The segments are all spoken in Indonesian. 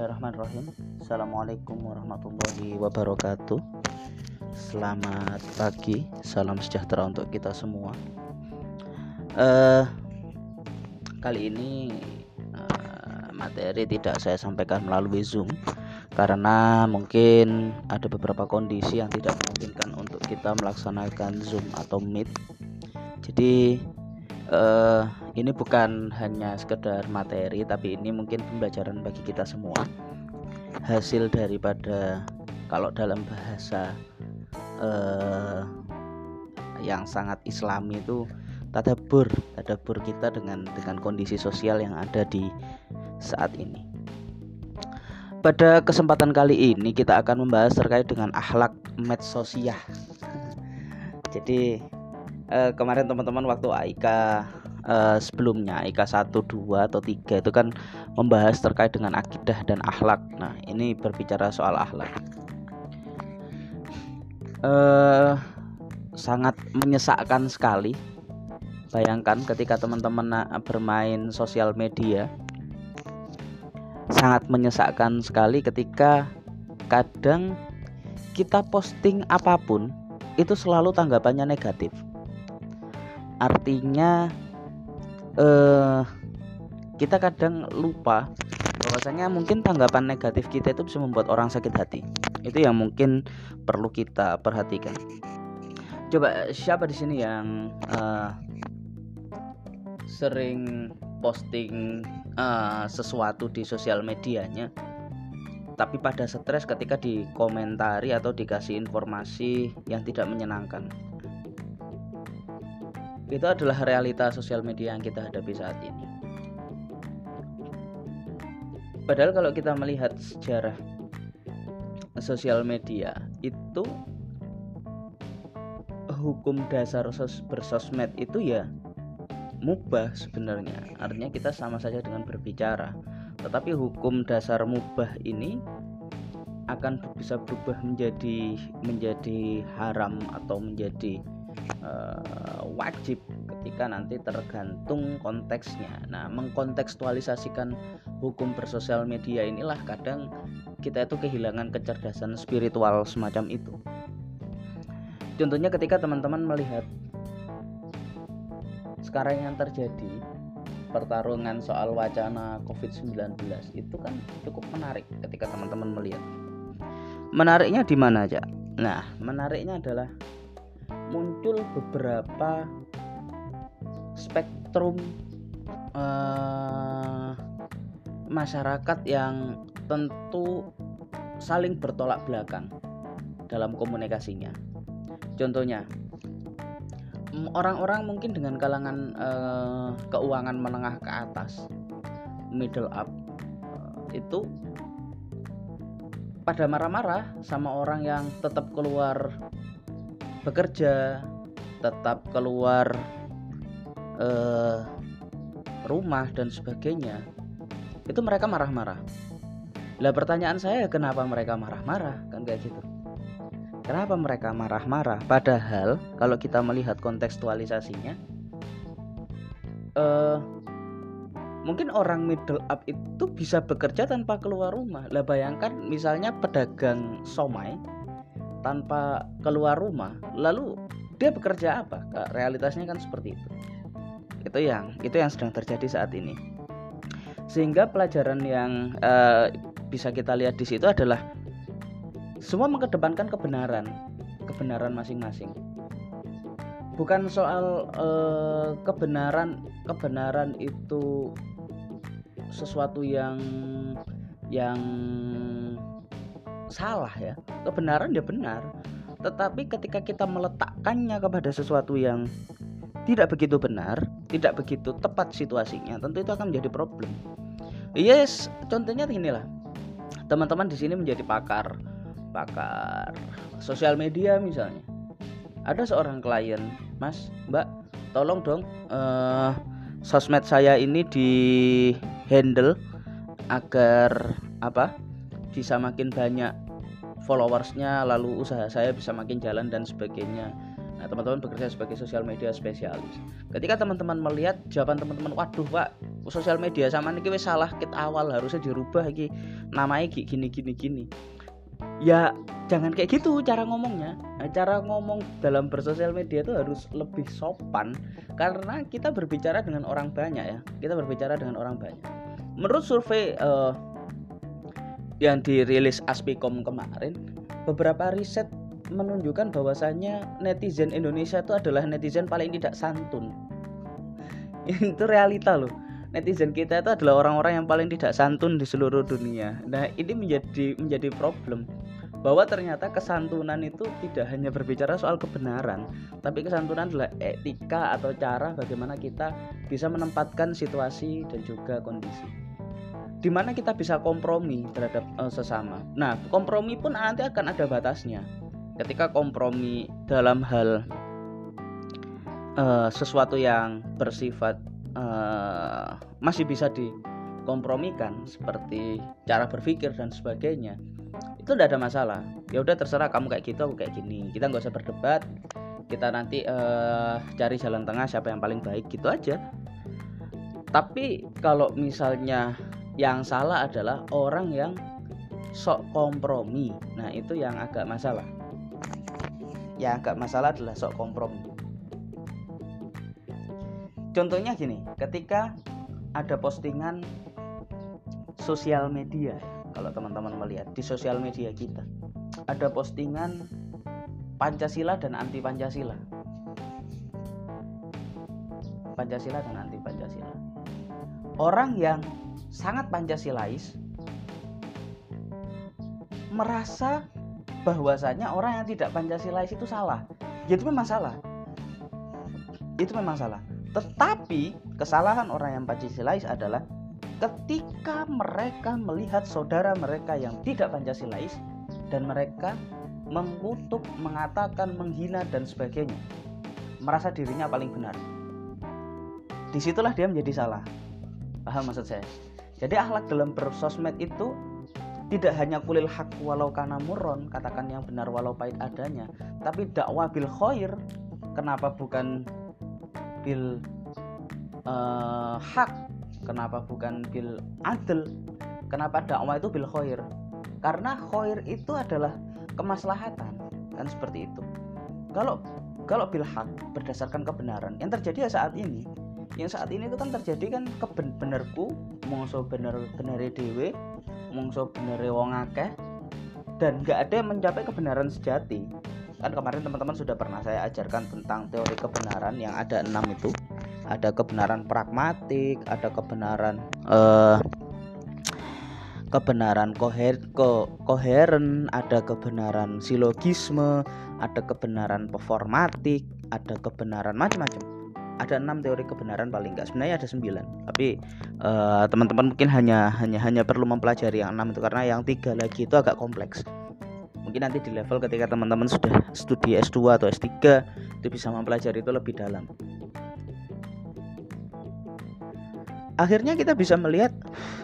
Bismillahirrahmanirrahim. Assalamualaikum warahmatullahi wabarakatuh. Selamat pagi Salam sejahtera untuk kita semua. Uh, Kali ini uh, Materi tidak saya sampaikan melalui zoom Karena mungkin ada beberapa kondisi yang tidak memungkinkan Untuk kita melaksanakan zoom atau meet. Jadi uh, ini bukan hanya sekedar materi tapi ini mungkin pembelajaran bagi kita semua. Hasil daripada kalau dalam bahasa uh, yang sangat islami itu tadabur tadabur kita dengan dengan kondisi sosial yang ada di saat ini. Pada kesempatan kali ini kita akan membahas terkait dengan akhlak medsosial jadi uh, kemarin teman-teman waktu Aika uh, sebelumnya Aika 1, 2 atau 3 itu kan membahas terkait dengan akidah dan akhlak. Nah, ini berbicara soal akhlak. Uh, sangat menyesakkan sekali. Bayangkan ketika teman-teman bermain sosial media sangat menyesakkan sekali ketika kadang kita posting apa pun itu selalu tanggapannya negatif artinya eh kita kadang lupa bahwasanya mungkin tanggapan negatif kita itu bisa membuat orang sakit hati. Itu yang mungkin perlu kita perhatikan. Coba siapa di sini yang uh, sering posting uh, sesuatu di sosial medianya tapi pada stres ketika dikomentari atau dikasih informasi yang tidak menyenangkan itu adalah realita sosial media yang kita hadapi saat ini. Padahal kalau kita melihat sejarah sosial media itu hukum dasar sos bersosmed itu ya mubah sebenarnya. Artinya kita sama saja dengan berbicara. Tetapi hukum dasar mubah ini akan bisa berubah menjadi menjadi haram atau menjadi uh, wajib ketika nanti tergantung konteksnya. Nah, mengkontekstualisasikan hukum bersosial media inilah kadang kita itu kehilangan kecerdasan spiritual semacam itu. Contohnya ketika teman-teman melihat sekarang yang terjadi pertarungan soal wacana COVID-19 itu kan cukup menarik ketika teman-teman melihat. Menariknya di mana aja? Nah, menariknya adalah muncul beberapa spektrum uh, masyarakat yang tentu saling bertolak belakang dalam komunikasinya. Contohnya, orang-orang mungkin dengan kalangan uh, keuangan menengah ke atas, middle up, uh, itu pada marah-marah sama orang yang tetap keluar bekerja tetap keluar eh, rumah dan sebagainya itu mereka marah-marah. Lah pertanyaan saya kenapa mereka marah-marah? Kan kayak gitu. Kenapa mereka marah-marah? Padahal kalau kita melihat kontekstualisasinya eh, mungkin orang middle up itu bisa bekerja tanpa keluar rumah. Lah bayangkan misalnya pedagang somai tanpa keluar rumah lalu dia bekerja apa? Realitasnya kan seperti itu. Itu yang itu yang sedang terjadi saat ini. Sehingga pelajaran yang uh, bisa kita lihat di situ adalah semua mengedepankan kebenaran kebenaran masing-masing. Bukan soal uh, kebenaran kebenaran itu sesuatu yang yang salah ya. Kebenaran ya benar. Tetapi ketika kita meletakkannya kepada sesuatu yang tidak begitu benar tidak begitu tepat situasinya tentu itu akan menjadi problem. Yes contohnya inilah teman-teman di sini menjadi pakar. Pakar sosial media misalnya. Ada seorang klien mas mbak tolong dong uh, sosmed saya ini di handle agar apa bisa makin banyak followersnya lalu usaha saya bisa makin jalan dan sebagainya Nah, teman-teman bekerja sebagai sosial media spesialis. Ketika teman-teman melihat jawaban teman-teman, waduh, Pak, sosial media sama ini salah kit awal harusnya dirubah lagi namanya gini gini gini. Ya, jangan kayak gitu cara ngomongnya. Nah, cara ngomong dalam bersosial media itu harus lebih sopan karena kita berbicara dengan orang banyak ya. Kita berbicara dengan orang banyak. Menurut survei uh, yang dirilis Aspicom kemarin, beberapa riset menunjukkan bahwasannya netizen Indonesia itu adalah netizen paling tidak santun. itu realita loh. Netizen kita itu adalah orang-orang yang paling tidak santun di seluruh dunia. Nah, ini menjadi menjadi problem bahwa ternyata kesantunan itu tidak hanya berbicara soal kebenaran, tapi kesantunan adalah etika atau cara bagaimana kita bisa menempatkan situasi dan juga kondisi. Di mana kita bisa kompromi terhadap uh, sesama. Nah, kompromi pun nanti akan ada batasnya. Ketika kompromi dalam hal uh, sesuatu yang bersifat uh, masih bisa dikompromikan seperti cara berpikir dan sebagainya itu tidak ada masalah. Ya udah terserah kamu kayak gitu aku kayak gini. Kita nggak usah berdebat. Kita nanti uh, cari jalan tengah siapa yang paling baik gitu aja. Tapi kalau misalnya yang salah adalah orang yang sok kompromi. Nah itu yang agak masalah. Yang agak masalah adalah sok kompromi. Contohnya gini ketika ada postingan sosial media kalau teman-teman melihat di sosial media kita ada postingan Pancasila dan anti Pancasila Pancasila dan anti Pancasila orang yang sangat Pancasilais merasa bahwasanya orang yang tidak Pancasilais itu salah. Ya itu memang salah. Itu memang salah. Tetapi kesalahan orang yang Pancasilais adalah ketika mereka melihat saudara mereka yang tidak Pancasilais dan mereka mengutuk, mengatakan, menghina dan sebagainya. Merasa dirinya paling benar. Di situlah dia menjadi salah. Paham maksud saya? Jadi akhlak dalam bersosmed itu tidak hanya kulil hak walau kana murron katakan yang benar walau pahit adanya tapi dakwah bil khair. Kenapa bukan bil uh, hak kenapa bukan bil adil kenapa dakwah itu bil khair? Karena khair itu adalah kemaslahatan kan seperti itu. Kalau kalau bil hak berdasarkan kebenaran yang terjadi saat ini yang saat ini itu kan terjadi kan kebenerku mongso bener benere dewe mongso bener wong akeh dan nggak ada yang mencapai kebenaran sejati. Kan kemarin teman-teman sudah pernah saya ajarkan tentang teori kebenaran yang ada enam itu. Ada kebenaran pragmatik ada kebenaran uh, kebenaran koher ko, koheren ada kebenaran silogisme ada kebenaran performatik ada kebenaran macam-macam ada enam teori kebenaran paling enggak sebenarnya ada sembilan tapi uh, teman-teman mungkin hanya hanya hanya perlu mempelajari yang enam itu karena yang tiga lagi itu agak kompleks. Mungkin nanti di level ketika teman-teman sudah studi S2 atau S3 itu bisa mempelajari itu lebih dalam. Akhirnya kita bisa melihat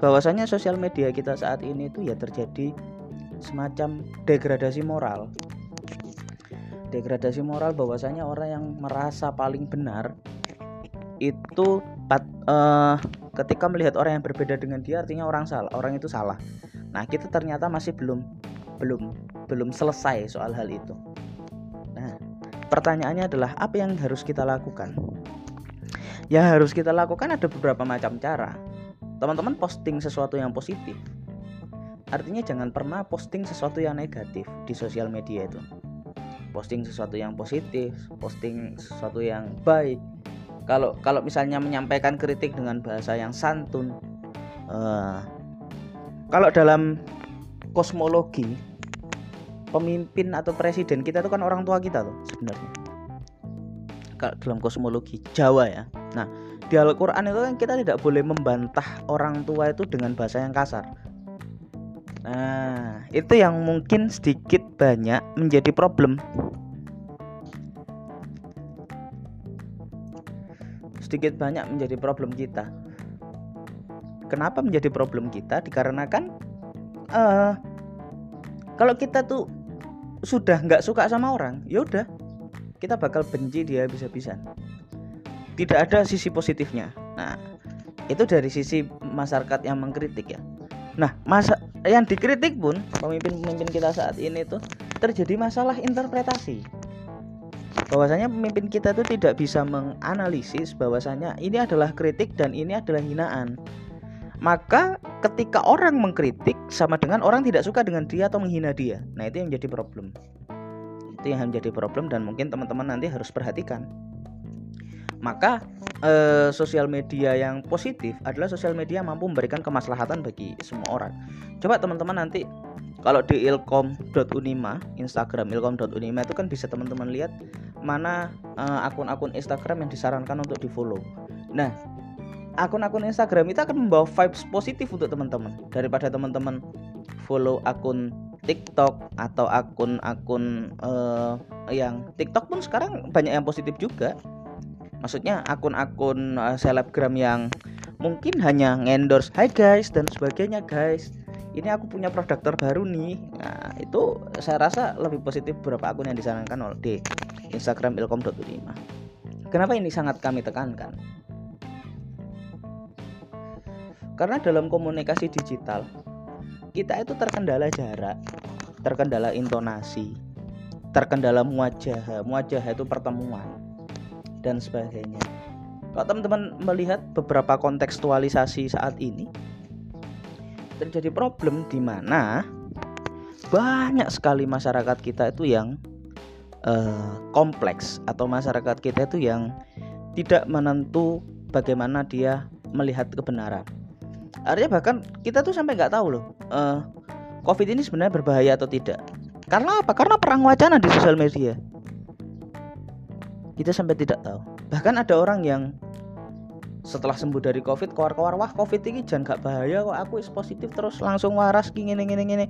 bahwasanya sosial media kita saat ini itu ya terjadi semacam degradasi moral. Degradasi moral bahwasanya orang yang merasa paling benar itu uh, ketika melihat orang yang berbeda dengan dia artinya orang salah orang itu salah. Nah kita ternyata masih belum belum belum selesai soal hal itu. Nah pertanyaannya adalah apa yang harus kita lakukan? Ya harus kita lakukan ada beberapa macam cara. Teman-teman posting sesuatu yang positif. Artinya jangan pernah posting sesuatu yang negatif di sosial media itu. Posting sesuatu yang positif posting sesuatu yang baik kalau kalau misalnya menyampaikan kritik dengan bahasa yang santun uh, kalau dalam kosmologi pemimpin atau presiden kita itu kan orang tua kita tuh sebenarnya. Kalau dalam kosmologi Jawa ya. Nah di Al-Quran itu kan kita tidak boleh membantah orang tua itu dengan bahasa yang kasar. Nah itu yang mungkin sedikit banyak menjadi problem sedikit banyak menjadi problem kita. Kenapa menjadi problem kita? Dikarenakan uh, kalau kita tuh sudah nggak suka sama orang, ya udah kita bakal benci dia bisa-bisan tidak ada sisi positifnya nah itu dari sisi masyarakat yang mengkritik ya nah masa yang dikritik pun pemimpin-pemimpin kita saat ini tuh terjadi masalah interpretasi bahwasanya pemimpin kita itu tidak bisa menganalisis bahwasanya ini adalah kritik dan ini adalah hinaan. Maka ketika orang mengkritik sama dengan orang tidak suka dengan dia atau menghina dia. Nah itu yang menjadi problem. Itu yang menjadi problem dan mungkin teman-teman nanti harus perhatikan. Maka eh, sosial media yang positif adalah sosial media mampu memberikan kemaslahatan bagi semua orang. Coba teman-teman nanti kalau di ilkom.unima Instagram ilkom.unima itu kan bisa teman-teman lihat mana eh, akun-akun uh, Instagram yang disarankan untuk di follow nah akun-akun Instagram itu akan membawa vibes positif untuk teman-teman. Daripada teman-teman follow akun TikTok atau akun-akun uh, yang TikTok pun sekarang banyak yang positif juga. Maksudnya akun-akun uh, selebgram yang mungkin hanya ngendorse hai guys dan sebagainya guys ini aku punya produk terbaru nih. Nah itu saya rasa lebih positif beberapa akun yang disarankan oleh di Instagram ilkom.5 kenapa ini sangat kami tekankan? Karena dalam komunikasi digital kita itu terkendala jarak terkendala intonasi terkendala muajah muajah itu pertemuan dan sebagainya. Kalau teman-teman melihat beberapa kontekstualisasi saat ini terjadi problem di mana banyak sekali masyarakat kita itu yang uh, kompleks atau masyarakat kita itu yang tidak menentu bagaimana dia melihat kebenaran. Artinya bahkan kita tuh sampai nggak tahu loh uh, COVID ini sebenarnya berbahaya atau tidak. Karena apa? Karena perang wacana di sosial media kita sampai tidak tahu bahkan ada orang yang setelah sembuh dari covid keluar-keluar wah covid ini jangan gak bahaya kok. Aku is positif terus langsung waras gini gini gini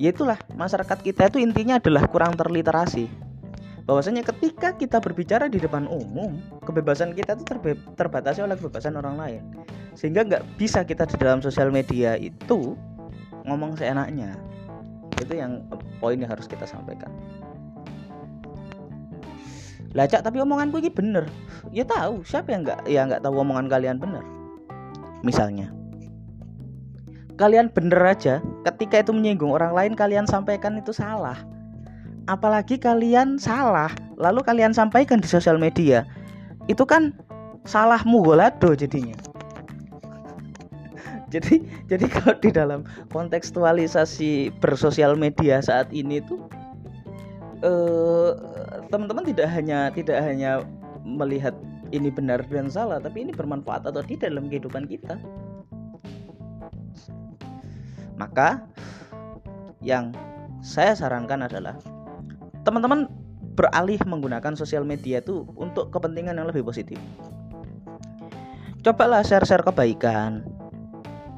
ya itulah masyarakat kita itu intinya adalah kurang terliterasi. Bahwasanya ketika kita berbicara di depan umum kebebasan kita itu terbatasi oleh kebebasan orang lain. Sehingga nggak bisa kita di dalam sosial media itu ngomong seenaknya. Itu yang poin yang harus kita sampaikan lacak tapi omonganku ini bener. Ya tahu siapa yang nggak ya nggak tahu omongan kalian bener? Misalnya kalian bener aja ketika itu menyinggung orang lain kalian sampaikan itu salah. Apalagi kalian salah lalu kalian sampaikan di sosial media itu kan salahmu golado jadinya. Jadi jadi kalau di dalam kontekstualisasi bersosial media saat ini tuh eh, teman-teman tidak hanya tidak hanya melihat ini benar dan salah, tapi ini bermanfaat atau tidak dalam kehidupan kita. Maka yang saya sarankan adalah teman-teman beralih menggunakan sosial media itu untuk kepentingan yang lebih positif. Cobalah share-share kebaikan,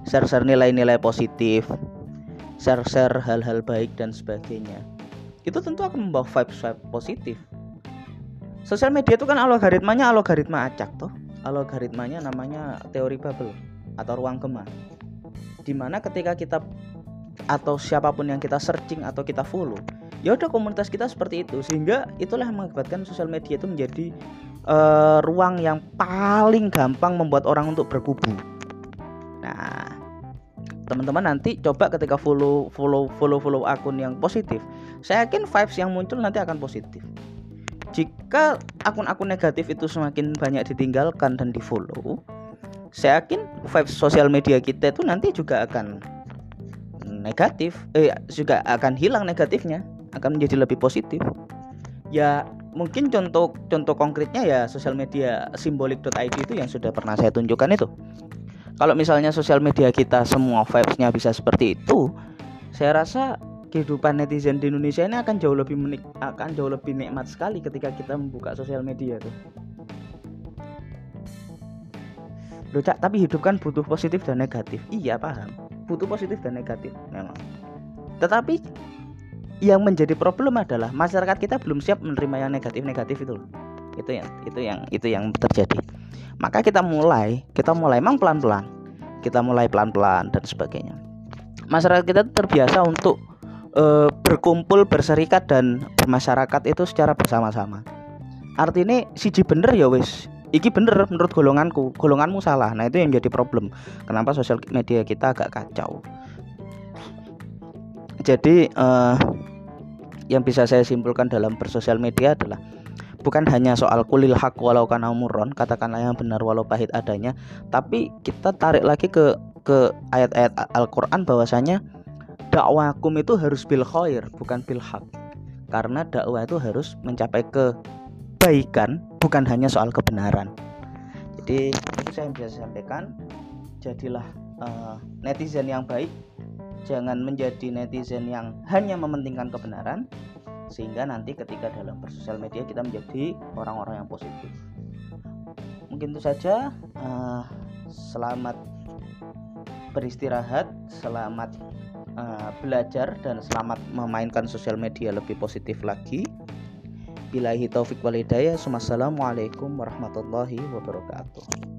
share-share nilai-nilai positif, share-share hal-hal baik dan sebagainya itu tentu akan membawa vibe-vibe positif. Sosial media itu kan algoritmanya algoritma acak toh. Algoritmanya namanya teori bubble atau ruang gema. Di mana ketika kita atau siapa pun yang kita searching atau kita follow, ya udah komunitas kita seperti itu sehingga itulah yang mengakibatkan sosial media itu menjadi uh, ruang yang paling gampang membuat orang untuk berkubu. Nah, teman-teman nanti coba ketika follow follow follow follow akun yang positif saya yakin vibes yang muncul nanti akan positif. Jika akun-akun negatif itu semakin banyak ditinggalkan dan di follow saya yakin vibes sosial media kita itu nanti juga akan negatif eh juga akan hilang negatifnya akan menjadi lebih positif. Ya mungkin contoh contoh konkretnya ya sosial media simbolik.id itu yang sudah pernah saya tunjukkan itu. Kalau misalnya sosial media kita semua vibesnya bisa seperti itu saya rasa kehidupan netizen di Indonesia ini akan jauh lebih menik akan jauh lebih nikmat sekali ketika kita membuka sosial media tuh Loh, cak, tapi hidup kan butuh positif dan negatif. Iya, paham. Butuh positif dan negatif memang. Tetapi yang menjadi problem adalah masyarakat kita belum siap menerima yang negatif-negatif itu. Itu yang itu yang itu yang terjadi maka kita mulai kita mulai memang pelan-pelan kita mulai pelan-pelan dan sebagainya masyarakat kita terbiasa untuk e, berkumpul berserikat dan bermasyarakat itu secara bersama-sama. Artinya siji bener ya wis. Iki bener menurut golonganku. Golonganmu salah. Nah itu yang jadi problem. Kenapa sosial media kita agak kacau? Jadi uh, yang bisa saya simpulkan dalam bersosial media adalah bukan hanya soal kulil hak walau kana murron katakanlah yang benar walau pahit adanya tapi kita tarik lagi ke ke ayat-ayat Al-Qur'an bahwasanya dakwakum itu harus bil khair bukan bil hak. Karena dakwah itu harus mencapai kebaikan bukan hanya soal kebenaran. Jadi itu saya yang bisa sampaikan jadilah uh, netizen yang baik. Jangan menjadi netizen yang hanya mementingkan kebenaran sehingga nanti ketika dalam bersosial media kita menjadi orang-orang yang positif. Mungkin itu saja uh, selamat beristirahat selamat uh, belajar dan selamat memainkan sosial media lebih positif lagi Bilahi taufik walidaya. Wassalamualaikum warahmatullahi wabarakatuh.